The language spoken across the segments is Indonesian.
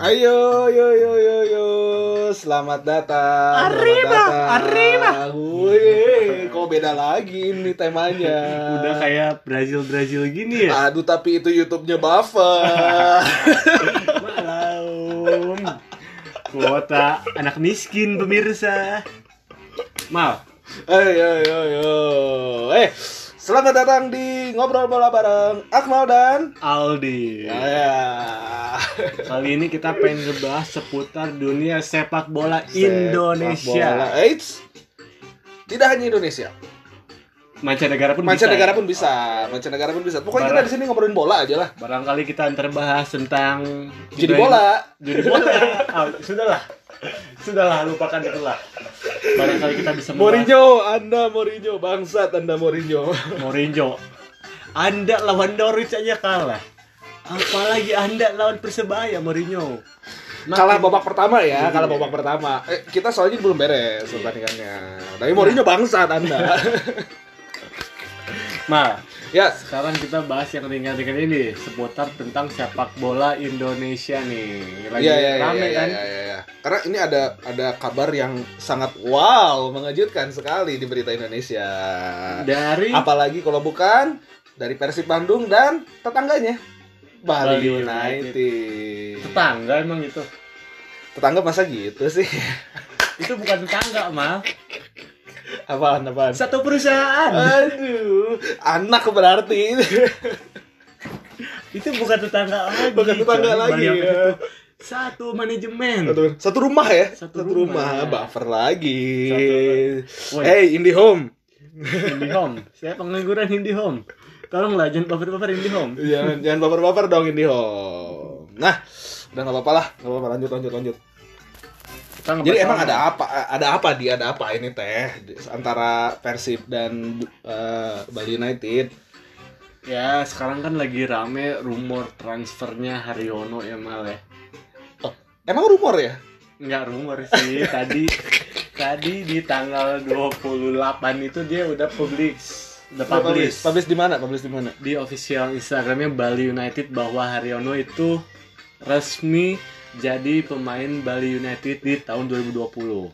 Ayo, yo, yo, yo, yo, selamat datang. Arriba, arriba. Wih, kok beda lagi nih temanya? Udah kayak Brazil Brazil gini ya. Aduh, tapi itu YouTube-nya Buffer. Malam. Kuota anak miskin pemirsa. Mal, Ayo, yo, yo. Eh, selamat datang di ngobrol bola bareng Akmal dan Aldi. ya. Kali ini kita pengen ngebahas seputar dunia sepak bola Sepak bola. Indonesia. Eits, tidak hanya Indonesia, Mancanegara pun mancanegara bisa. pun bisa, mancanegara pun bisa. Pokoknya kita Barang- di sini ngobrolin bola aja lah. Barangkali kita ntar bahas tentang Jadi bola. Jadi bola. Ah, sudahlah. Sudahlah, lupakan itu lah. Barangkali kita bisa membahas Mourinho, Anda Mourinho, bangsat Anda Mourinho. Mourinho. Anda lawan Norwich aja kalah. Apalagi Anda lawan Persebaya Mourinho. Makin- kalah babak pertama ya, Iya. kalah babak pertama. Eh, kita soalnya belum beres pertandingannya. Tapi Mourinho bangsat Anda. Mal, ya, sekarang kita bahas yang ringan-ringan ini seputar tentang sepak bola Indonesia nih. Lagi iya iya rame iya, kan? iya, iya. Karena ini ada ada kabar yang sangat wow, mengejutkan sekali di berita Indonesia. Dari Apalagi kalau bukan dari Persib Bandung dan tetangganya Bali, Bali United. tetangga emang itu. Tetangga masa gitu sih? Itu bukan tetangga, Mal. Apaan apaan? Satu perusahaan. Aduh, anak berarti. itu bukan tetangga lagi. Bukan tetangga coy. lagi, Bali ya. Satu manajemen. Satu, satu rumah ya? Satu rumah. buffer lagi. Satu-. Hey, IndiHome. IndiHome. Saya pengangguran IndiHome. Tolonglah jangan baper-baper IndiHome. jangan jangan baper-baper dong IndiHome. Nah, udah nggak apa-apa lah, nggak apa-apa lanjut lanjut lanjut. Ngebahas Jadi emang ada apa? Ada apa dia? Ada apa ini teh antara Persib dan eh, Bali United? Ya, sekarang kan lagi rame rumor transfernya Haryono ya Mal ya. Emang rumor ya? Enggak rumor sih, tadi tadi di tanggal 28 itu dia udah publish, udah publish, Publish di mana? Publish di mana? di official Instagramnya Bali United bahwa Haryono itu resmi jadi pemain Bali United di tahun 2020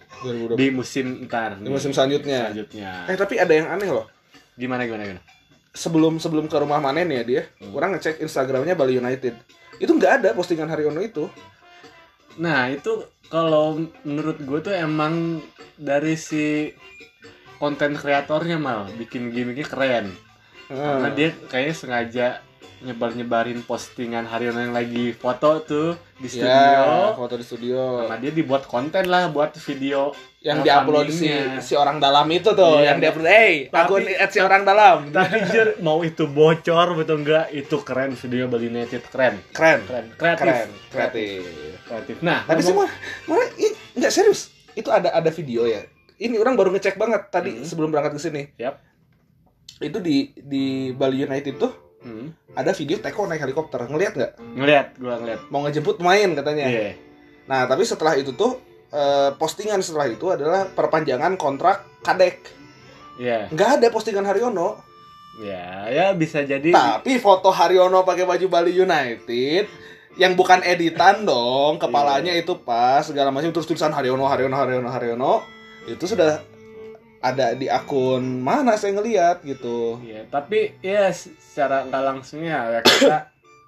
2020. di musim ntar Di musim selanjutnya. selanjutnya Eh tapi ada yang aneh loh. gimana gimana gimana Sebelum sebelum ke rumah Manen ya dia, orang ngecek Instagramnya Bali United. Itu nggak ada postingan Haryono itu. nah itu kalau menurut gue tuh emang dari si konten kreatornya mal bikin gimmicknya keren karena Hmm. dia kayaknya sengaja nyebar-nyebarin postingan Haryono yang lagi foto tuh di studio Ya, foto di studio. sama dia dibuat konten lah buat video yang diupload si si orang dalam itu tuh, Iya. yang diupload, hey, Tapi- akun at si orang dalam. tapi jujur mau itu bocor betul enggak itu keren video Bali United keren Keren, keren kreatif keren, kreatif. kreatif nah Tapi sih ngomong- mah, malah ih, nggak serius. Itu ada ada video ya. Ini orang baru ngecek banget tadi Hmm. sebelum berangkat ke sini. Yap. Itu di di Bali United tuh hmm, ada video Teko naik helikopter. Ngeliat nggak? ngeliat gua ngeliat Mau ngejemput pemain katanya. iya Nah, tapi setelah itu tuh eh, postingan setelah itu adalah perpanjangan kontrak Kadek. iya Nggak ada postingan Haryono. ya ya bisa jadi Tapi foto Haryono pakai baju Bali United yang bukan editan dong, kepalanya Iya. itu pas segala macam terus tulisan Haryono Haryono Haryono Haryono itu sudah ada di akun mana saya ngeliat gitu. Iya, tapi ya secara nggak langsungnya ya kita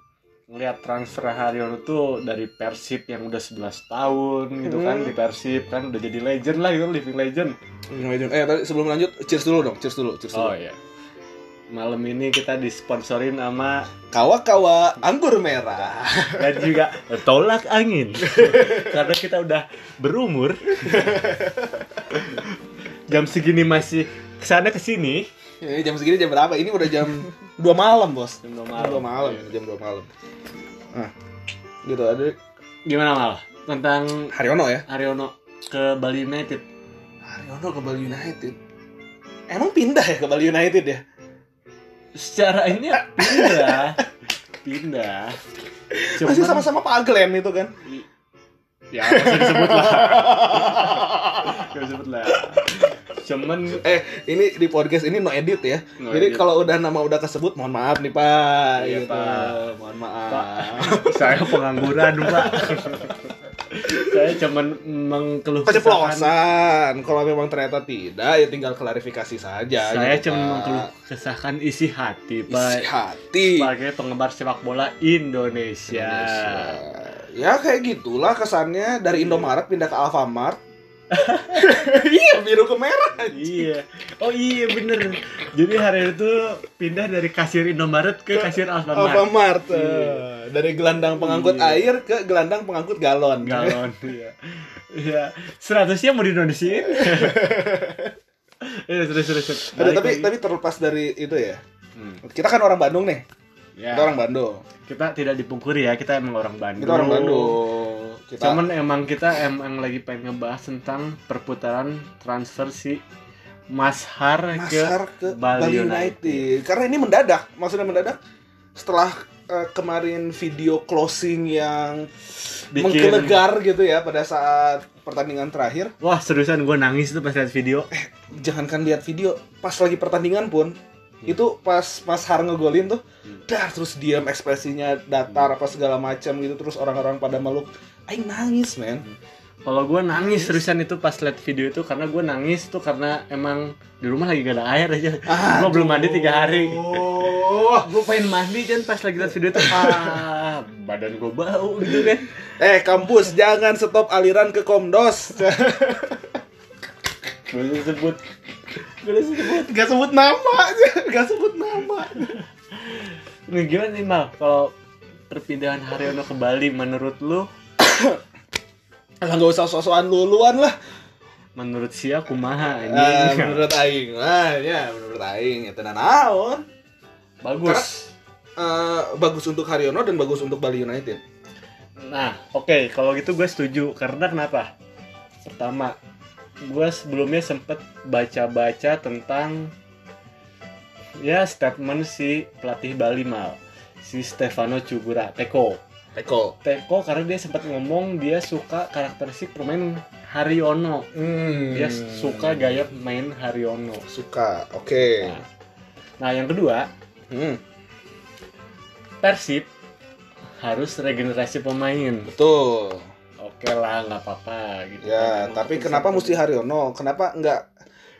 ngelihat transfer Haryono tuh dari Persib yang udah 11 tahun gitu kan Hmm. di Persib kan udah jadi legend lah gitu living legend. Eh tadi sebelum lanjut cheers dulu dong, cheers dulu, cheers dulu. Oh iya. Malam ini kita disponsorin sama Kawa-kawa anggur merah. dan juga tolak angin. Karena kita udah berumur. Jam segini masih ke sana ke sini. Eh, jam segini jam berapa? Ini udah jam 2 malam, Bos. Jam dua Jam malam. 2 malam, Iya. jam 2 malam. Nah, gitu ada Gimana mal tentang Haryono ya. Haryono ke Bali United? Haryono ke Bali United. Emang pindah ya ke Bali United ya? secara ini ya pindah pindah Masih Cuman- sama-sama Pak Glenn itu kan. ya masih disebut lah Masih disebut lah cuman Eh, ini di podcast ini no edit ya. No Jadi kalau udah nama udah kesebut, mohon maaf nih Pak. Iya, gitu. Pak. Mohon maaf. Pak, saya pengangguran pak saya cuman mengeluh Keceplosan. Kalau memang ternyata tidak, ya tinggal klarifikasi saja. saya gitu, cuma Pak. mengeluh kesahkan isi hati Isi pak hati. sebagai penggemar sepak bola Indonesia. Indonesia. Ya kayak gitulah kesannya dari Indomaret pindah ke Alfamart. iya biru ke merah. Iya. Oh iya bener. Jadi hari itu pindah dari kasir Indomaret ke kasir Alfamart. Alfamart. Iya. eh. Dari gelandang pengangkut Iya. air ke gelandang pengangkut galon. Galon. Iya. Iya. Seratusnya mau di Indonesia. Iya terus terus. terus. Aduh, tapi lagi. tapi terlepas dari itu ya. Hmm. Kita kan orang Bandung nih. Ya. Kita orang Bandung. Kita tidak dipungkiri ya, kita emang orang Bandung. Kita orang Bandung. Kita Cuman emang kita emang lagi pengen ngebahas tentang perputaran transfer si Mashar ke Masar ke Bali Bali, United. United. Karena ini mendadak. Maksudnya mendadak setelah eh, kemarin video closing yang Bikin- menggelegar gitu ya pada saat pertandingan terakhir. Wah seriusan gue nangis tuh pas lihat video. Jangankan lihat video, pas lagi pertandingan pun itu pas Mas Har ngegolin tuh, Hmm. dar terus diam ekspresinya datar apa segala macam gitu terus orang-orang pada meluk. Aing nangis, men. Kalau gue nangis seriusan itu pas lihat video itu karena gue nangis tuh karena emang di rumah lagi gak ada air aja. gue belum mandi tiga hari. Oh. gue pengen mandi kan pas lagi lihat video itu ah badan gue bau gitu kan. Eh, kampus jangan stop aliran ke Komdos. Gue sebut gue sebut. Gak sebut nama aja, gak sebut nama. Nih gimana nih mal kalau perpindahan Haryono ke Bali menurut lu Lah gak usah sosokan luluan lah. menurut sia kumaha Ah, ini menurut aing, ah ya menurut aing itu naon. bagus Eh, bagus untuk Haryono dan bagus untuk Bali United. nah oke kalau gitu gue setuju karena kenapa pertama gue sebelumnya sempet baca-baca tentang ya statement si pelatih Bali mal si Stefano Cugura Teko Teko. Teko karena dia sempat ngomong dia suka karakteristik permain Haryono Hmm. dia suka gaya main Haryono Suka. Oke. Nah, nah yang kedua Hmm. Persib harus regenerasi pemain. Betul. Oke lah, nggak apa-apa gitu. Ya, kan. tapi kenapa mesti Haryono? Kenapa enggak?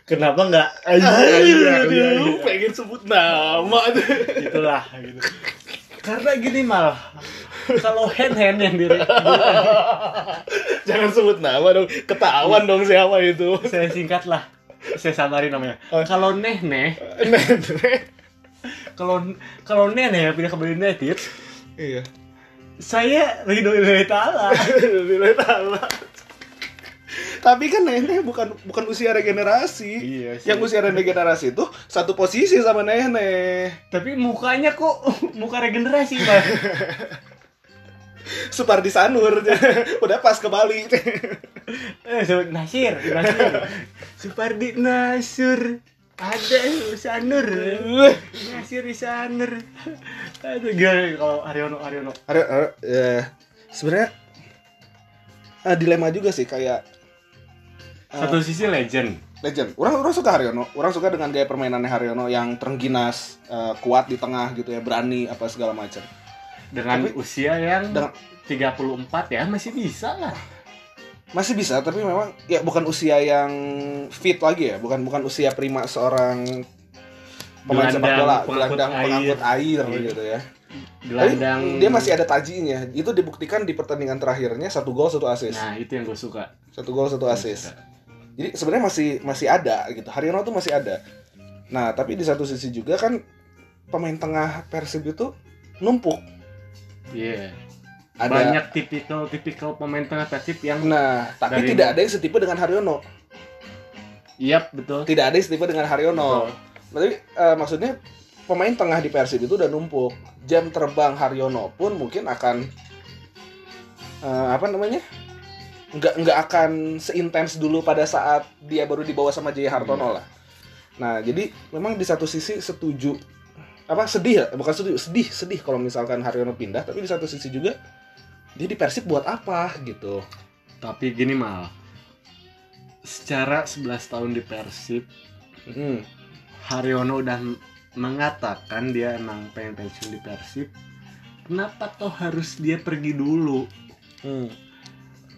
kenapa nggak? Aduh, pengen sebut nama. Itulah gitu. Karena gini mal, kalau hand hand yang di Jangan sebut nama dong. Ketahuan dong siapa itu. saya singkat lah, saya samarin namanya. Oh. Kalau neh neh, kalau kalau neh neh pindah ke Bali United, Iya. saya Ridho Ilahi Ta'ala. Nilai taala. Tapi kan Nenek bukan bukan usia regenerasi. Iya sih. Yang usia regenerasi itu satu posisi sama Nenek. Tapi mukanya kok muka regenerasi pak. Supardi Sanur. Udah pas ke Bali. Eh, Nasir, Nasir. Supardi Nasur. Ada Sanur. Nasir Sanur. Aduh, gimana kalau Haryono Haryono? Ada ada- ya, sebenarnya eh, dilema juga sih kayak eh, Satu sisi legend. legend. Orang orang suka Haryono. Orang suka dengan gaya permainannya Haryono yang terengginas, eh, kuat di tengah gitu ya, berani apa segala macam. Dengan Tapi- usia yang dengan- 34 ya masih bisa lah. Masih bisa, tapi memang ya bukan usia yang fit lagi ya, bukan bukan usia prima seorang pemain sepak bola, gelandang air. pengangkut air Iya. gitu ya. Tapi Gelandang dia masih ada tajinya. Itu dibuktikan di pertandingan terakhirnya satu gol satu assist. Nah, itu yang gue suka. Satu gol satu assist. Jadi sebenarnya masih masih ada gitu. Haryono tuh masih ada. Nah, tapi di satu sisi juga kan pemain tengah Persib itu numpuk. Iya. Ada Banyak tipikal-tipikal pemain tengah Persib yang Nah, tapi Dari- tidak ada yang setipe dengan Haryono. Yap, betul. Tidak ada yang setipe dengan Haryono. Betul. Tapi eh, maksudnya pemain tengah di Persib itu udah numpuk. Jam terbang Haryono pun mungkin akan eh, apa namanya? Nggak nggak akan seintens dulu pada saat dia baru dibawa sama Jaya Hartono Iya. lah. Nah, jadi memang di satu sisi setuju apa sedih ya? Bukan setuju, sedih, sedih kalau misalkan Haryono pindah, tapi di satu sisi juga dia di Persib buat apa gitu. Tapi gini mal, secara 11 tahun di Persib Hmm. Haryono udah mengatakan dia emang pengen pensiun di Persib kenapa toh harus dia pergi dulu Hmm.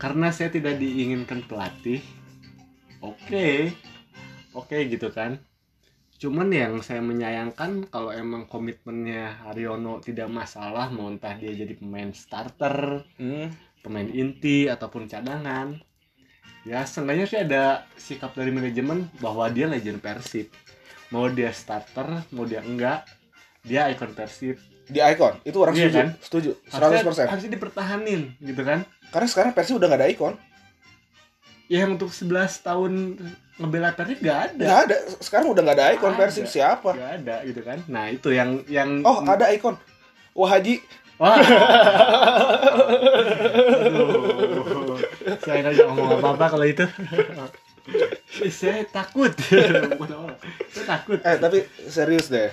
Karena saya tidak diinginkan pelatih. Oke. Oke gitu kan. Cuman yang saya menyayangkan kalau emang komitmennya Haryono tidak masalah mau entah dia jadi pemain starter Hmm. pemain inti ataupun cadangan ya seenggaknya sih ada sikap dari manajemen bahwa dia legend Persib. Mau dia starter mau dia enggak dia ikon Persib Di Icon itu orang Iya setuju. kan? Setuju. harusnya, 100%. harusnya dipertahanin gitu kan Karena sekarang Persib udah gak ada Icon. ya yang untuk 11 tahun ngebela Persib gak ada Nggak ada. Sekarang udah gak ada Persib ada. siapa? gak ada gitu kan nah itu yang yang Oh, ada Icon. Wah Haji. Wah. Aduh. Saya nggak ngomong apa-apa kalau itu. Saya takut. Saya takut. Eh tapi serius deh.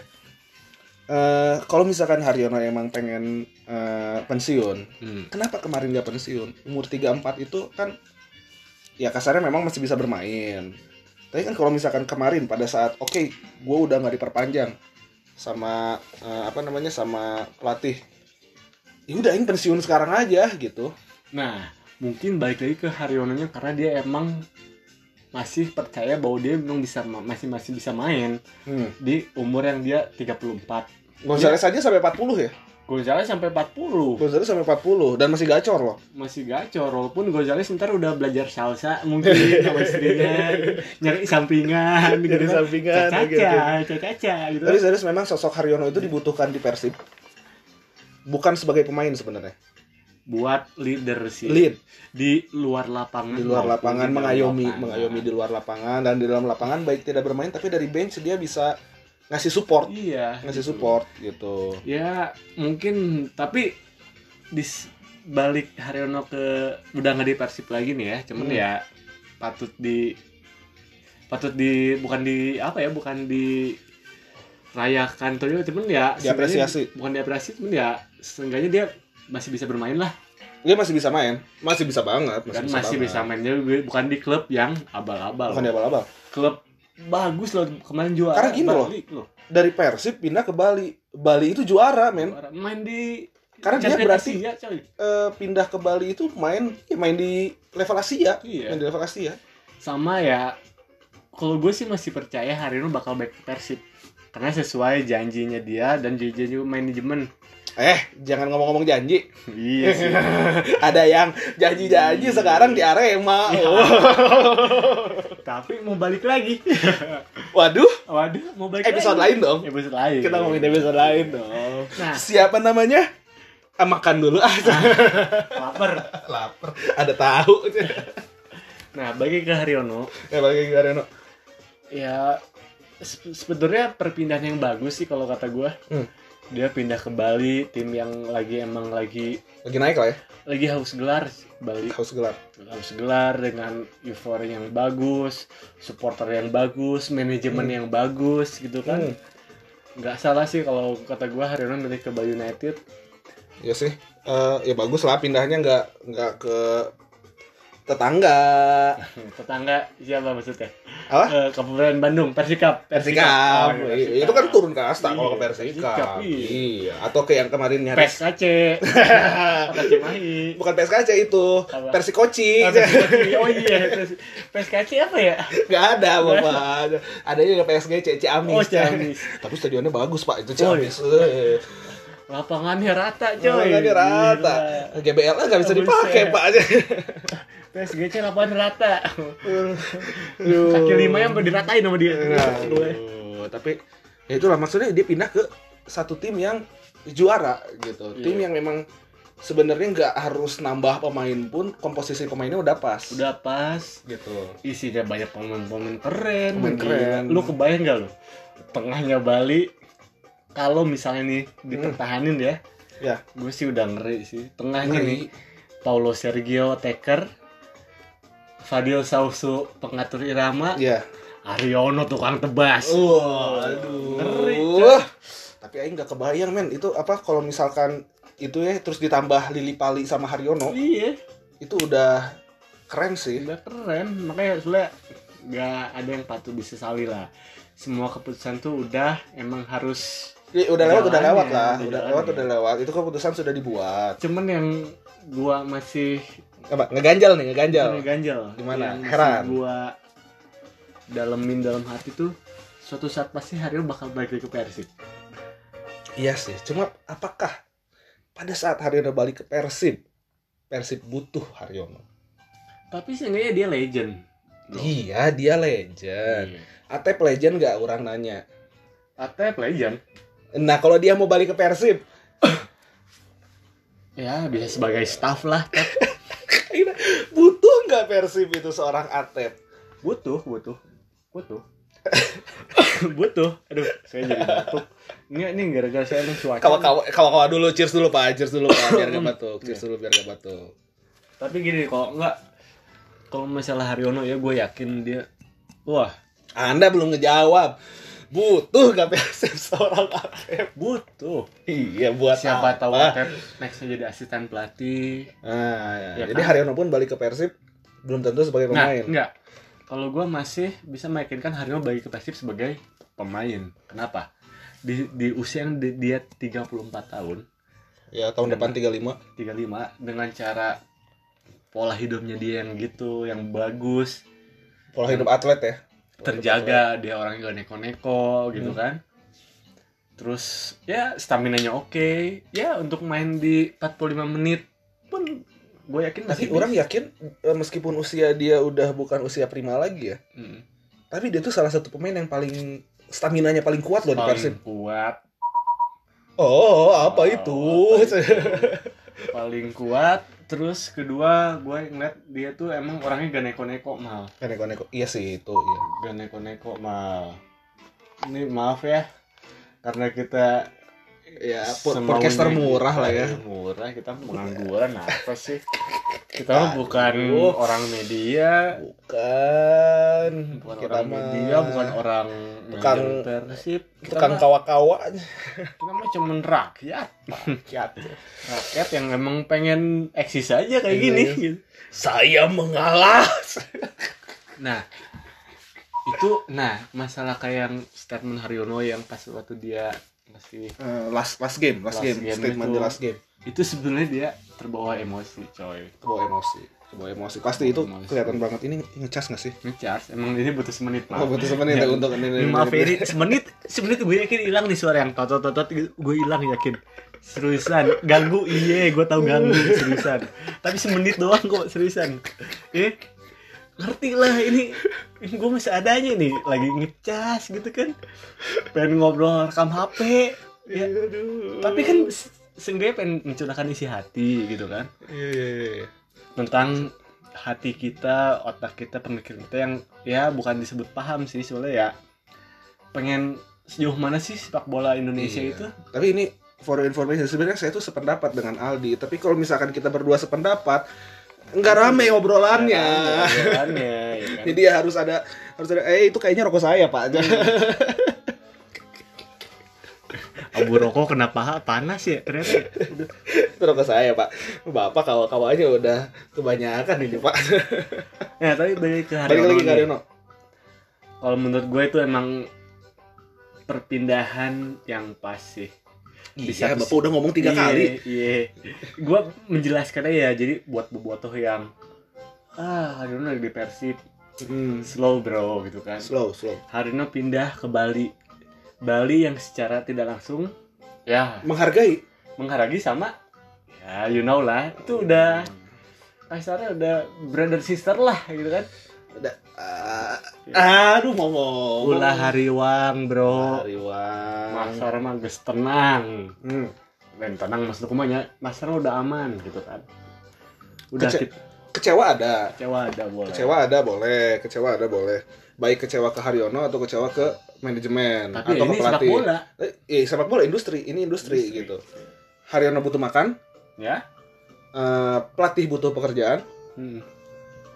Eh kalau misalkan Haryono emang pengen eh, pensiun, Hmm. kenapa kemarin dia pensiun? Umur 34 itu kan ya kasarnya memang masih bisa bermain. Tapi kan kalau misalkan kemarin pada saat oke, gue udah nggak diperpanjang sama eh, apa namanya sama pelatih. Ya udah ini pensiun sekarang aja gitu. Nah, mungkin balik lagi ke Haryononya karena dia emang masih percaya bahwa dia memang bisa ma- masih masih bisa main Hmm. di umur yang dia 34. Gonzales aja sampai 40 ya. Gonzales sampai 40 Gonzales sampai 40 dan masih gacor loh. masih gacor walaupun Gonzales ntar udah belajar salsa mungkin sama istrinya nyari sampingan gitu Nyari sampingan, oke, caca caca gitu Tapi serius memang sosok Haryono itu dibutuhkan di Persib. Bukan sebagai pemain sebenarnya. Buat leader sih Lead di luar lapangan di luar lapangan mengayomi lapangan. mengayomi di luar lapangan dan di dalam lapangan baik tidak bermain tapi dari bench dia bisa ngasih support iya ngasih gitu. support gitu. ya mungkin tapi di balik Haryono ke udah nggak di Persib lagi nih ya cuman Hmm. ya patut di patut di bukan di apa ya bukan di rayakan tuh cuman ya Diapresiasi. bukan diapresiasi cuman ya seenggaknya dia masih bisa bermain lah Dia masih bisa main, masih bisa banget, kan masih, masih bisa banget. main juga bukan di klub yang abal-abal Bukan di abal-abal. klub bagus loh kemarin juara Karena gini loh. Bali loh Dari Persib pindah ke Bali. Bali itu juara, men. Juara. main di Karena dia berarti Asia, coy. eh, pindah ke Bali itu main ya main di level Asia. Iya. Main di level Asia. sama ya kalau gue sih masih percaya Haryono bakal back ke Persib karena sesuai janjinya dia dan janji manajemen Eh, jangan ngomong-ngomong janji. iya sih Ada yang janji-janji sekarang di Arema. Iya. Oh. tapi mau balik lagi Waduh, waduh mau balik episode lagi. lain dong. episode lain Kita ngomongin episode lain dong. nah Siapa namanya? Ah, makan dulu ah. lapar Lapar. Ada tahu. nah bagi ke Haryono ya balik ke Areno. ya se- sebetulnya perpindahan yang bagus sih kalau kata gue Hmm. Dia pindah ke Bali tim yang lagi emang lagi Lagi naik lah ya. lagi haus gelar Bali Haus gelar. harus gelar dengan euforia yang bagus, supporter yang bagus, manajemen Hmm. yang bagus gitu kan. Hmm. Nggak salah sih kalau kata gua Haryono milih ke Bali United. Ya sih. Eh, ya bagus lah pindahnya nggak nggak ke tetangga. Tetangga siapa maksudnya? Apa? Eh, Kabupaten Bandung, Persikap. Persikap. Oh, iya, Iya, itu kan turun kasta kalau ke Iya, Persikap. Persikap, Iya. iya. Atau ke yang kemarin nyaris PSKC. Cimahi. bukan PSKC itu, Apa? Persikoci. Oh, PSKC. Oh iya, PSKC apa ya? Gak ada, Bapak. Adanya PSG C Ciamis. Oh, Ciamis. Tapi stadionnya bagus, Pak. Itu Oh, Ciamis. Eh. Lapangannya rata, coy. Lapangannya rata. Gila. GBL nggak bisa Oh, dipakai. Pak. aja. PSGC lapangan rata. Kaki lima yang diratain sama dia. Aduh, tapi ya itulah maksudnya dia pindah ke satu tim yang juara gitu. Iya. Tim yang memang sebenarnya nggak harus nambah pemain pun komposisi pemainnya udah pas. Udah pas. gitu. Isinya banyak pemain-pemain keren. Pemain keren. Lu kebayang gak lu? Tengahnya Bali. Kalau misalnya nih Hmm. dipertahanin ya. Ya. Gue sih udah ngeri sih. Tengahnya Ngeri. nih. Paulo Sergio Teker. Fadil Sausu pengatur irama. Iya. Aryono tukang tebas. Wah, aduh. Ngeri, Tapi aing nggak kebayang men itu apa kalau misalkan itu ya terus ditambah Lili Pali sama Haryono Iya. itu udah keren sih udah keren makanya soalnya nggak ada yang patut disesali lah semua keputusan tuh udah emang harus Ya, udah lewat udah lewat lah udah lewat udah lewat itu keputusan sudah dibuat cuman yang gua masih apa? Ngeganjal nih ngeganjal. Bukan ganjal Gimana? yang Heran. gua dalemin dalam hati tuh suatu saat pasti Haryo bakal balik lagi ke Persib. Iya sih cuma apakah pada saat Haryono balik ke Persib Persib butuh Haryono? Tapi seenggaknya dia legend. Bro. iya dia legend. Iya. Atep legend gak orang nanya. Atep legend? Nah kalau dia mau balik ke Persib. Ya bisa sebagai staff lah nggak Persib itu seorang Atep butuh butuh butuh. Butuh. Aduh saya jadi batuk. Ini ini gara-gara saya emang cuaca. Kawa kawa kawa kawa dulu cheers dulu pak. Cheers dulu pak biar gak batuk. Cheers dulu biar gak batuk. Tapi gini kalau enggak kalau masalah Haryono ya gue yakin dia wah. Anda belum ngejawab. Butuh gak Persib seorang Atep butuh. Iya buat siapa apa? tahu nextnya jadi asisten pelatih. Nah ya. Ya jadi kan? Haryono pun balik ke Persib belum tentu sebagai nah pemain. enggak kalau gue masih bisa meyakinkan Haryono balik ke Persib sebagai pemain. Kenapa? Di di usia yang di- dia 34 tahun. Ya tahun depan 35 35 dengan cara pola hidupnya dia yang gitu yang bagus. Pola hidup atlet ya. Terjaga dia orangnya gak neko-neko gitu Hmm. kan. Terus ya stamina nya oke. Ya untuk main di 45 menit pun gue yakin tapi masih orang yakin eh, meskipun usia dia udah bukan usia prima lagi ya Hmm. tapi dia tuh salah satu pemain yang paling stamina nya paling kuat loh di Persib. paling kuat. Oh apa Oh, itu? apa paling kuat. Terus kedua gue ngeliat dia tuh emang orangnya gak neko-neko mal. Neko-neko iya sih itu iya. Gak neko-neko mal. Ini maaf ya karena kita ya podcaster murah kita, lah ya. Murah kita pengangguran apa sih? Kita mah bukan Aduh. orang media. Bukan. Bukan kita orang mah media bukan orang Tukang- persib tukang kawa-kawa. Kita mah cuman rakyat. Rakyat. Rakyat yang emang pengen eksis aja kayak Iya. gini gitu. saya mengalah. Nah itu nah masalah kayak yang statement Haryono yang pas waktu dia masih Eh, last last game last, Last game, game statement itu. di last game. Itu sebenarnya dia terbawa emosi coy. Kebawa emosi kebawa emosi. Pasti itu Emosi. kelihatan banget. Ini ngecas nggak sih? Ngecharge emang ini butuh semenit oh, maaf betul sebenarnya Ya. untuk ini, Ini maaf ini semenit semenit gue yakin hilang nih suara yang totot totot gue hilang yakin. Seriusan. Ganggu iya gue tahu ganggu seriusan. Tapi semenit doang kok seriusan. Eh ngerti lah ini, ini gue masih adanya nih lagi ngecas gitu kan pengen ngobrol rekam HP ya Aduh. tapi kan se- seenggaknya pengen mencurahkan isi hati gitu kan Iya, iya, iya. tentang hati kita, otak kita, pemikiran kita yang ya bukan disebut paham sih soalnya ya pengen sejauh mana sih sepak bola Indonesia Iya. itu? Tapi ini for information sebenarnya saya tuh sependapat dengan Aldi. Tapi kalau misalkan kita berdua sependapat, nggak rame obrolannya. Obrolannya, ya kan? Jadi ya harus ada harus ada. Eh itu kayaknya rokok saya pak. Abu rokok kena paha panas ya ternyata. itu rokok saya pak. Bapak kawa kawanya udah kebanyakan ini pak. Ya tapi balik ke Balik Haryono. lagi ke. Haryono. Kalau menurut gue itu emang perpindahan yang pas sih. Bisa Iya, bapak udah ngomong tiga Iya, kali. Iya. Gue menjelaskan aja ya. Jadi buat bobotoh yang ah Haryono lagi di Persib Hmm, slow bro gitu kan. slow, slow. Harino pindah ke Bali. Bali yang secara tidak langsung ya Menghargai. menghargai sama ya you know lah itu udah kasarnya udah brother sister lah gitu kan. Udah. ah, aduh mau ngomong. Ulah hariwang bro. Hariwang. Masar mah geus tenang. Hmm. Dan tenang maksud kumanya Masar udah aman gitu kan. Udah Kece- kita Kecewa ada. kecewa ada boleh. Kecewa ada boleh, kecewa ada boleh. Baik kecewa ke Haryono atau kecewa ke manajemen Tapi atau ini ke sepak pelatih. bola. Eh, iya, sepak bola industri, ini industri, Industri. gitu. Haryono butuh makan, Ya. eh, pelatih butuh pekerjaan, Hmm.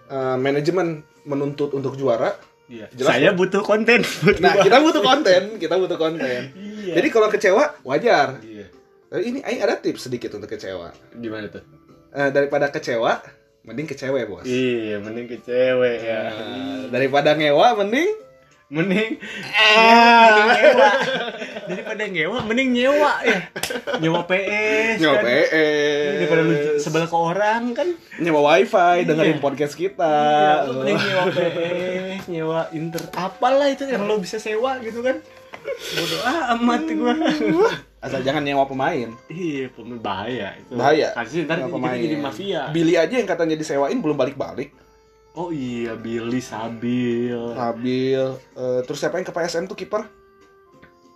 eh, manajemen menuntut untuk juara. Iya. Jelas, Saya butuh konten. Nah, kita butuh konten, kita butuh konten. Iya. Jadi kalau kecewa wajar. iya. Tapi ini Aing ada tips sedikit untuk kecewa. Gimana tuh? Eh, daripada kecewa, mending ke cewek bos Iya, mending ke cewek ya. Nah, daripada ngewa mending Mending mending nyewa. Daripada nyewa, mending nyewa ya. Nyewa PS. nyewa kan. PS Daripada lu sebelah ke orang kan. nyewa wifi dengerin Iya. podcast kita Iya, lu mending nyewa PS, nyewa inter apalah itu yang lo bisa sewa gitu kan. Bodoh amat gua. asal jangan nyewa pemain Iya, pemain bahaya itu. bahaya Kasih ntar jadi mafia. Billy aja yang katanya disewain belum balik-balik Oh iya, Billy Sabil. Habil eh, terus siapa yang ke PSM tuh kiper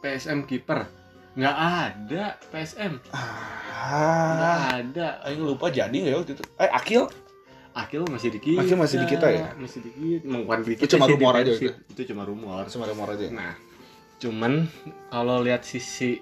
PSM kiper. Nggak ada PSM. ah Nggak ada. Aing lupa jadi nggak ya waktu itu eh Akil Akil masih di kita. Akil masih di kita ya? Masih di kita. Bukan di Itu kita cuma sih, di rumor aja Persib. Itu cuma rumor. cuma rumor aja Nah, cuman kalau lihat sisi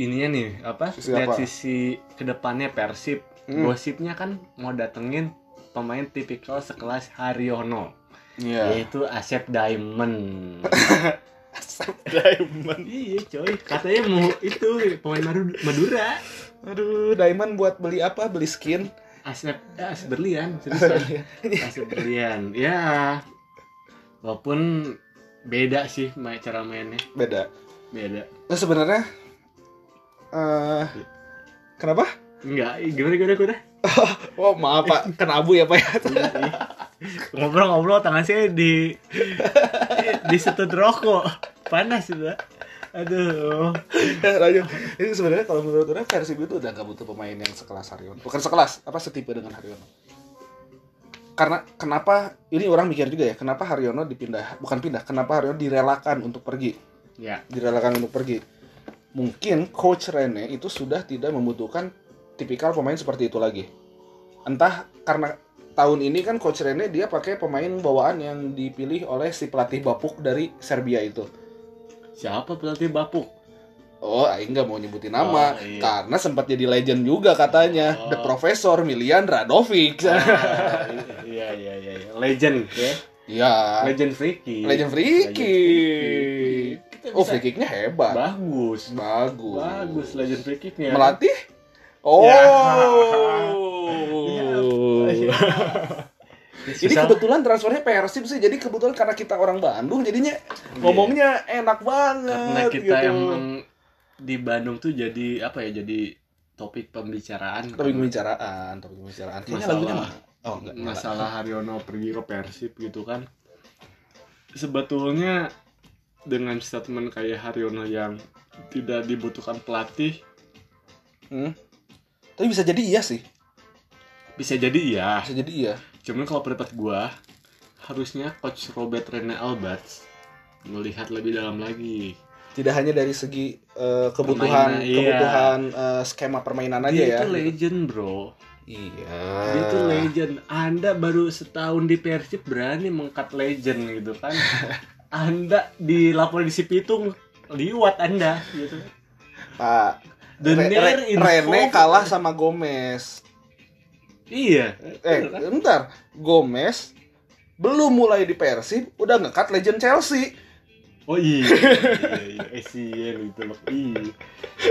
ininya nih apa? Sisi lihat apa? sisi ke depannya Persib. Hmm. Gosipnya kan mau datengin pemain tipikal sekelas Haryono, iya yaitu Asep Diamond. Diamond iya, coy. Katanya mau itu pemain Madu- Madura. aduh Diamond buat beli apa beli skin Asep, ya, Asep Berlian. Asep Berlian. Ya, walaupun beda sih main cara mainnya, beda beda. nah sebenarnya eh kenapa Enggak, gimana gimana gimana? oh maaf pak. Kena abu ya pak ya? Ngobrol-ngobrol tangan saya di di setut rokok. Panas sudah. Aduh. lanjut. Ini sebenarnya kalau menurut orang Persib itu udah gak butuh pemain yang sekelas Haryono. Bukan sekelas apa setipe dengan Haryono. Karena kenapa ini orang mikir juga ya kenapa Haryono dipindah bukan pindah kenapa Haryono direlakan untuk pergi? Ya, direlakan untuk pergi. Mungkin coach Rene itu sudah tidak membutuhkan tipikal pemain seperti itu lagi entah karena tahun ini kan coach Rene dia pakai pemain bawaan yang dipilih oleh si pelatih Bapuk dari Serbia itu siapa pelatih Bapuk? Oh, Aing nggak mau nyebutin nama Oh, iya. karena sempat jadi legend juga katanya, Oh. The Professor Milian Radovic. Ah, Iya, iya, iya, iya. Legend ya. Iya. Legend Freaky. Legend free Legend. Kita Oh, free kicknya hebat. Bagus. Bagus. Bagus legend free kicknya. Melatih? Oh. Ya. Ini kebetulan transfernya Persib sih, jadi kebetulan karena kita orang Bandung, jadinya ngomongnya enak banget. karena kita gitu. emang di Bandung tuh jadi apa ya jadi topik pembicaraan Topik pembicaraan, topik pembicaraan. Kayaknya Masalah- lagunya? Oh, enggak. enggak. masalah Haryono pergi ke Persib gitu kan sebetulnya dengan statement kayak Haryono yang tidak dibutuhkan pelatih Hmm. Tapi bisa jadi iya sih. bisa jadi iya Bisa jadi iya. cuman kalau pendapat gua harusnya coach Robert Rene Alberts melihat lebih dalam lagi Tidak hanya dari segi eh, kebutuhan Permainan, iya. kebutuhan eh, skema permainan aja dia ya. itu legend bro Iya. dia itu legend anda baru setahun di Persib berani mengkat legend gitu kan anda di lapor di si Pitung liwat anda gitu Pak The Re- Rene kalah sama Gomez. iya Eh, kan? bentar. Gomez belum mulai di Persib udah ngekat legend Chelsea. oh iya iya iya Essien gitu loh iya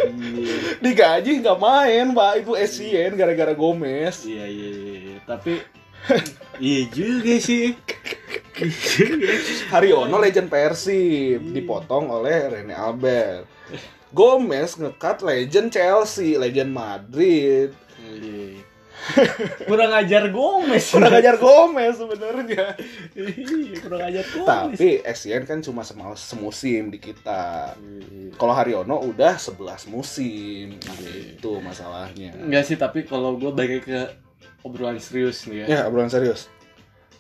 iya Digaji nggak main, Pak. Itu Essien gara-gara Gomez. iya iya iya, iya. tapi iya juga sih. Haryono legend Persib dipotong oleh Rene Albert. Gomez ngekat legend Chelsea, legend Madrid. Iya. kurang ajar Gomez Kurang ajar Gomez sebenarnya. Iya, kurang ajar Gomez Tapi Essien kan cuma sema- semusim di kita. Iya. Kalau Haryono udah 11 musim. Nah, itu masalahnya. Enggak sih, tapi kalau gue balik ke obrolan serius nih ya. Ya, obrolan serius.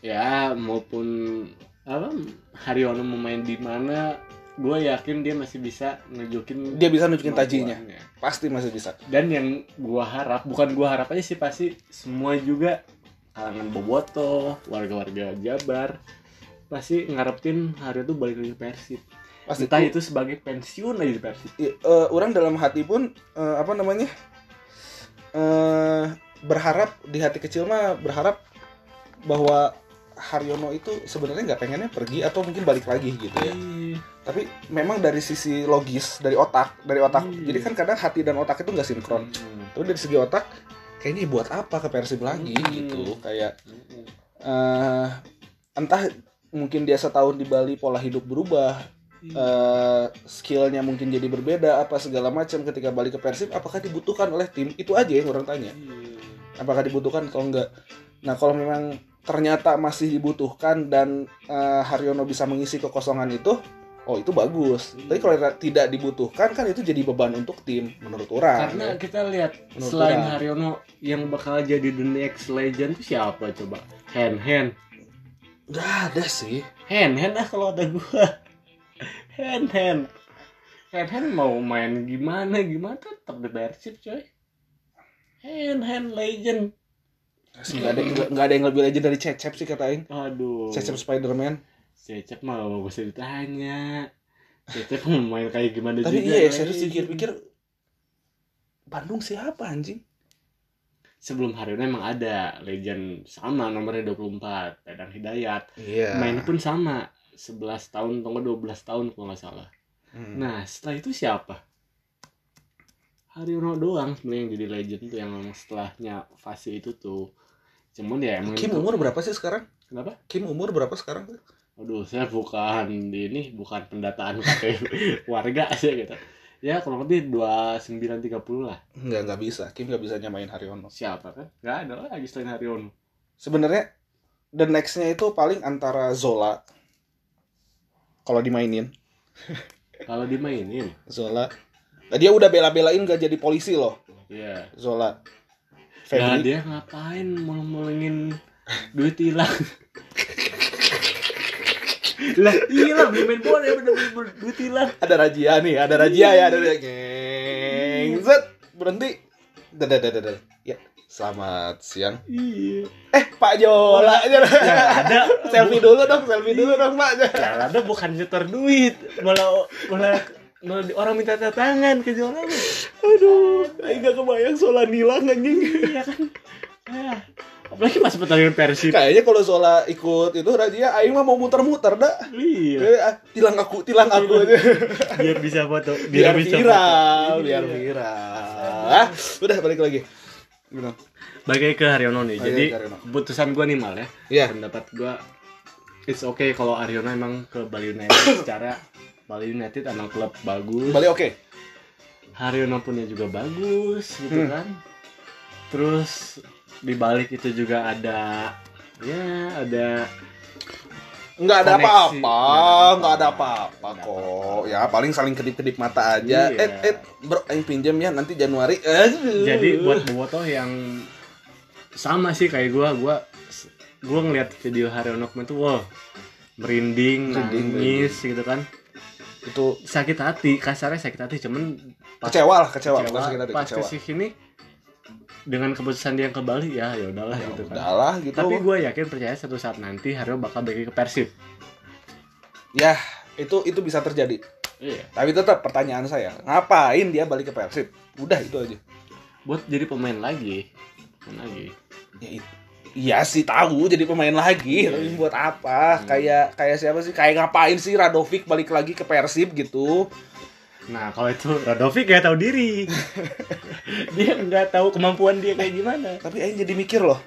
Ya, maupun apa Haryono mau main di mana, gue yakin dia masih bisa nunjukin Dia bisa nunjukin tajinya. Pasti masih bisa. Dan yang gue harap, bukan gue harap aja sih pasti semua juga kalangan boboto, warga-warga Jabar pasti ngarepin Haryono tuh balik lagi ke Persib. Pasti Entah itu sebagai pensiun aja di Persib. I- eh, orang dalam hati pun eh, apa namanya? eh berharap di hati kecil mah berharap bahwa Haryono itu sebenarnya nggak pengennya pergi atau mungkin balik lagi gitu ya. Iya. Tapi memang dari sisi logis, dari otak, dari otak. Iya. Jadi kan kadang hati dan otak itu nggak sinkron. Hmm. Tapi dari segi otak kayaknya buat apa ke Persib lagi Hmm. gitu kayak eh entah mungkin dia setahun di Bali pola hidup berubah eh skillnya mungkin jadi berbeda apa segala macam ketika balik ke Persib apakah dibutuhkan oleh tim itu aja yang orang tanya apakah dibutuhkan atau enggak nah kalau memang ternyata masih dibutuhkan dan eh, Haryono bisa mengisi kekosongan itu oh itu bagus tapi kalau tidak dibutuhkan kan itu jadi beban untuk tim menurut orang Karena ya. kita lihat Menurut selain orang. Haryono yang bakal jadi the next legend itu siapa coba? Hand hand. nggak ada sih Hand hand ah kalau ada gua. Hand hand. Hand hand mau main gimana gimana tetap di Persib coy. Hand hand legend. Nggak ada nggak ada yang lebih legend dari Cecep sih kata Aing Aduh. Cecep Spiderman Cecep mah gak usah ditanya. Cecep main kayak gimana tapi juga. iya ya, legend. serius pikir-pikir Bandung siapa anjing Sebelum Haryono emang ada legend sama nomornya 24 Dadang Hidayat. iya Main pun sama 11 tahun atau nggak 12 tahun kalau nggak salah. Hmm. Nah setelah itu siapa? Haryono doang sebenarnya yang jadi legend tuh yang memang setelahnya fase itu tuh. Cuman ya emang Kim itu- umur berapa sih sekarang Kenapa? Kim umur berapa sekarang Aduh, saya bukan di ini, bukan pendataan KTP warga sih gitu. Ya kurang lebih 2930 lah. nggak nggak bisa Kim nggak bisa nyamain Haryono Siapa kan? Gak ada lagi selain Haryono. sebenarnya the nextnya itu paling antara Zola kalau dimainin Kalau dimainin, Zola Nah, dia udah bela-belain gak jadi polisi loh ya. Zola Nah, Febri dia ngapain mau-molengin duit hilang? lah iya beli main bola ya bener bener duit hilang. Ada razia nih ada razia ya ada geng Zet, berhenti. Dadah dadah dadah ya selamat siang. Iya. Eh Pak Jola ya ada. Selfie dulu dong selfie dulu dong Pak ya ada bukan nyetor duit. Malah malah orang minta tanda tangan ke Zola aduh Aing gak kebayang Zola nilang anjing. Iya kan? Ah, apalagi pas pertandingan Persib. Kayaknya kalau Zola ikut itu razia Aing mah mau muter-muter dah. Iya. Eh, ah, tilang aku tilang aku aja. Biar bisa foto biar bisa viral foto. biar Iya. viral. Ah, udah balik lagi. Gimana? balik ke Haryono nih. Balik jadi Haryono. keputusan gue nih mal ya. Iya. pendapat gue it's okay kalau Haryono emang ke Bali United secara Bali United emang klub bagus. Balik oke. Haryono punya juga bagus gitu Hmm. kan. Terus di balik itu juga ada ya ada nggak ada apa-apa Nggak ada apa-apa. kok. ya paling saling kedip-kedip mata aja. Iya. eh eh bro Aing pinjam ya nanti Januari. Jadi buat bobotoh yang sama sih kayak gua gua gua ngeliat video Haryono kemarin tuh wow merinding, Merinding, nangis gitu kan itu sakit hati kasarnya sakit hati cuman pas kecewa lah kecewa, kecewa, Bukan sakit hati, pas kecewa. ke sini dengan keputusan dia yang ke Bali ya ya udahlah Ya gitu kan. udahlah gitu. Tapi gue yakin percaya satu saat nanti Haryo bakal balik ke Persib. Ya itu itu bisa terjadi. Iya. Tapi tetap pertanyaan saya ngapain dia balik ke Persib? Udah itu aja. Buat jadi pemain lagi. Pemain lagi. Ya, it- iya sih tahu jadi pemain lagi. Iya. tapi buat apa? Kayak kayak siapa sih? Kayak ngapain sih Radovic balik lagi ke Persib gitu? Nah kalau itu Radovic ya tahu diri. Dia nggak tahu kemampuan dia kayak gimana. Tapi Aing jadi mikir loh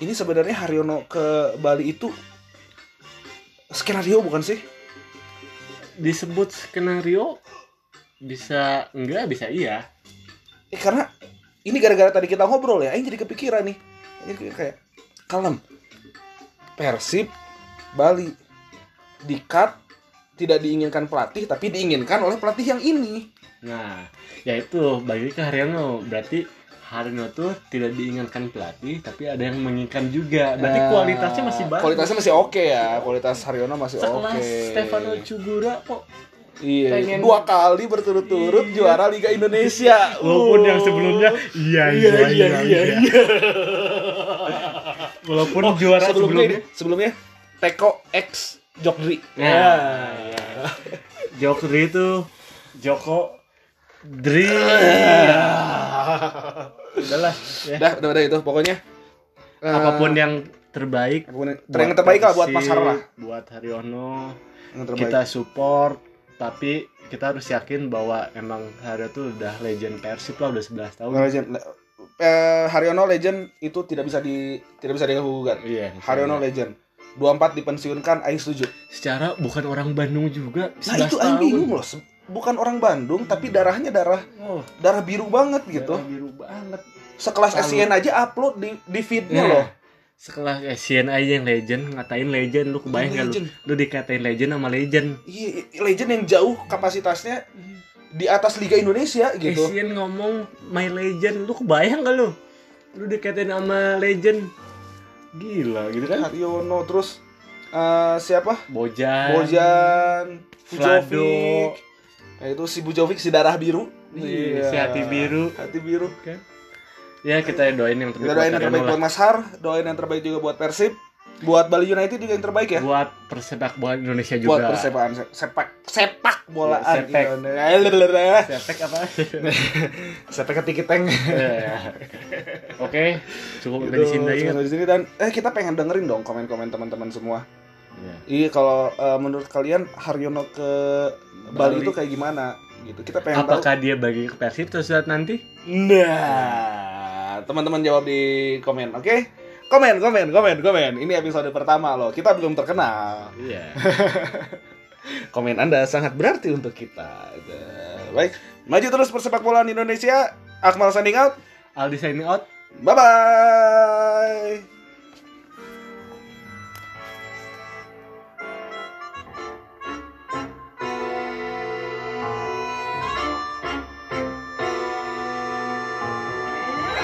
ini sebenarnya Haryono ke Bali itu skenario bukan sih? Disebut skenario bisa enggak? Bisa iya. Eh karena ini gara-gara tadi kita ngobrol ya Aing jadi kepikiran nih. Jadi kayak kalem. Persib Bali. Di cut tidak diinginkan pelatih tapi diinginkan oleh pelatih yang ini. Nah ya itu bagi ke Haryono berarti Haryono tuh tidak diinginkan pelatih tapi ada yang menginginkan juga. Berarti Nah, kualitasnya masih bagus. kualitasnya masih oke ya. Kualitas Haryono masih oke. Sekelas Stefano Cugura kok iya pengen- dua kali berturut-turut Iya. juara Liga Indonesia. Walaupun Uh. yang sebelumnya iya iya iya iya, iya. Walaupun juara sebelumnya sebelumnya ini, sebelumnya Teko X Jokdri Ya, ya. Jokri itu Joko Dri. Udahlah ya. Udah, udah, udah itu pokoknya. Apa pun yang terbaik apa pun yang, yang terbaik lah buat Mas Persib, Harra. buat Haryono Yang terbaik. kita support tapi kita harus yakin bahwa emang Haryo tuh udah legend Persib lah udah 11 tahun Legend- eh, Haryono legend itu tidak bisa di tidak bisa diganggu gugat. Iya. Haryono legend. 24 dipensiunkan aing setuju. Secara bukan orang Bandung juga. Nah, 11 itu aing bingung loh. Bukan orang Bandung tapi darahnya darah Oh, darah biru banget gitu. darah biru banget. Sekelas SCN aja upload di di feednya Nah, loh. Sekelas Asian aja yang legend ngatain legend lu kebayang gak lu? Lu dikatain legend sama legend. Iya, legend yang jauh kapasitasnya di atas Liga Indonesia gitu. Asian ngomong my legend, lu kebayang gak lu? Lu dikatain sama legend. Gila gitu kan? Haryono terus eh, siapa? Bojan. Bojan. Bujovic. Nah, itu si Bujovic si darah biru. Iya, si hati biru. Hati biru. Ya kita doain yang terbaik. Kita doain yang terbaik buat Mas Har, doain yang terbaik juga buat Persib, buat Bali United juga yang terbaik ya. Buat persepak bola Indonesia Buat juga. persepak sepak sepak bolaan sepek. Indonesia. Sepek apa? Sepak ketikit teng. Oke, cukup Gitu, dari sini di sini dan eh kita pengen dengerin dong komen-komen teman-teman semua. Iya. Iya kalau eh, menurut kalian Haryono ke Bali, Bali. itu kayak gimana? Gitu. Kita pengen tahu. Apakah dia bagi ke Persib saat nanti? Nah, teman-teman jawab di komen, oke? Komen, komen, komen, komen. Ini episode pertama loh. Kita belum terkenal. Iya. Komen Anda sangat berarti untuk kita. Baik, maju terus persepak bolaan Indonesia. Akmal signing out. Aldi signing out. Bye bye.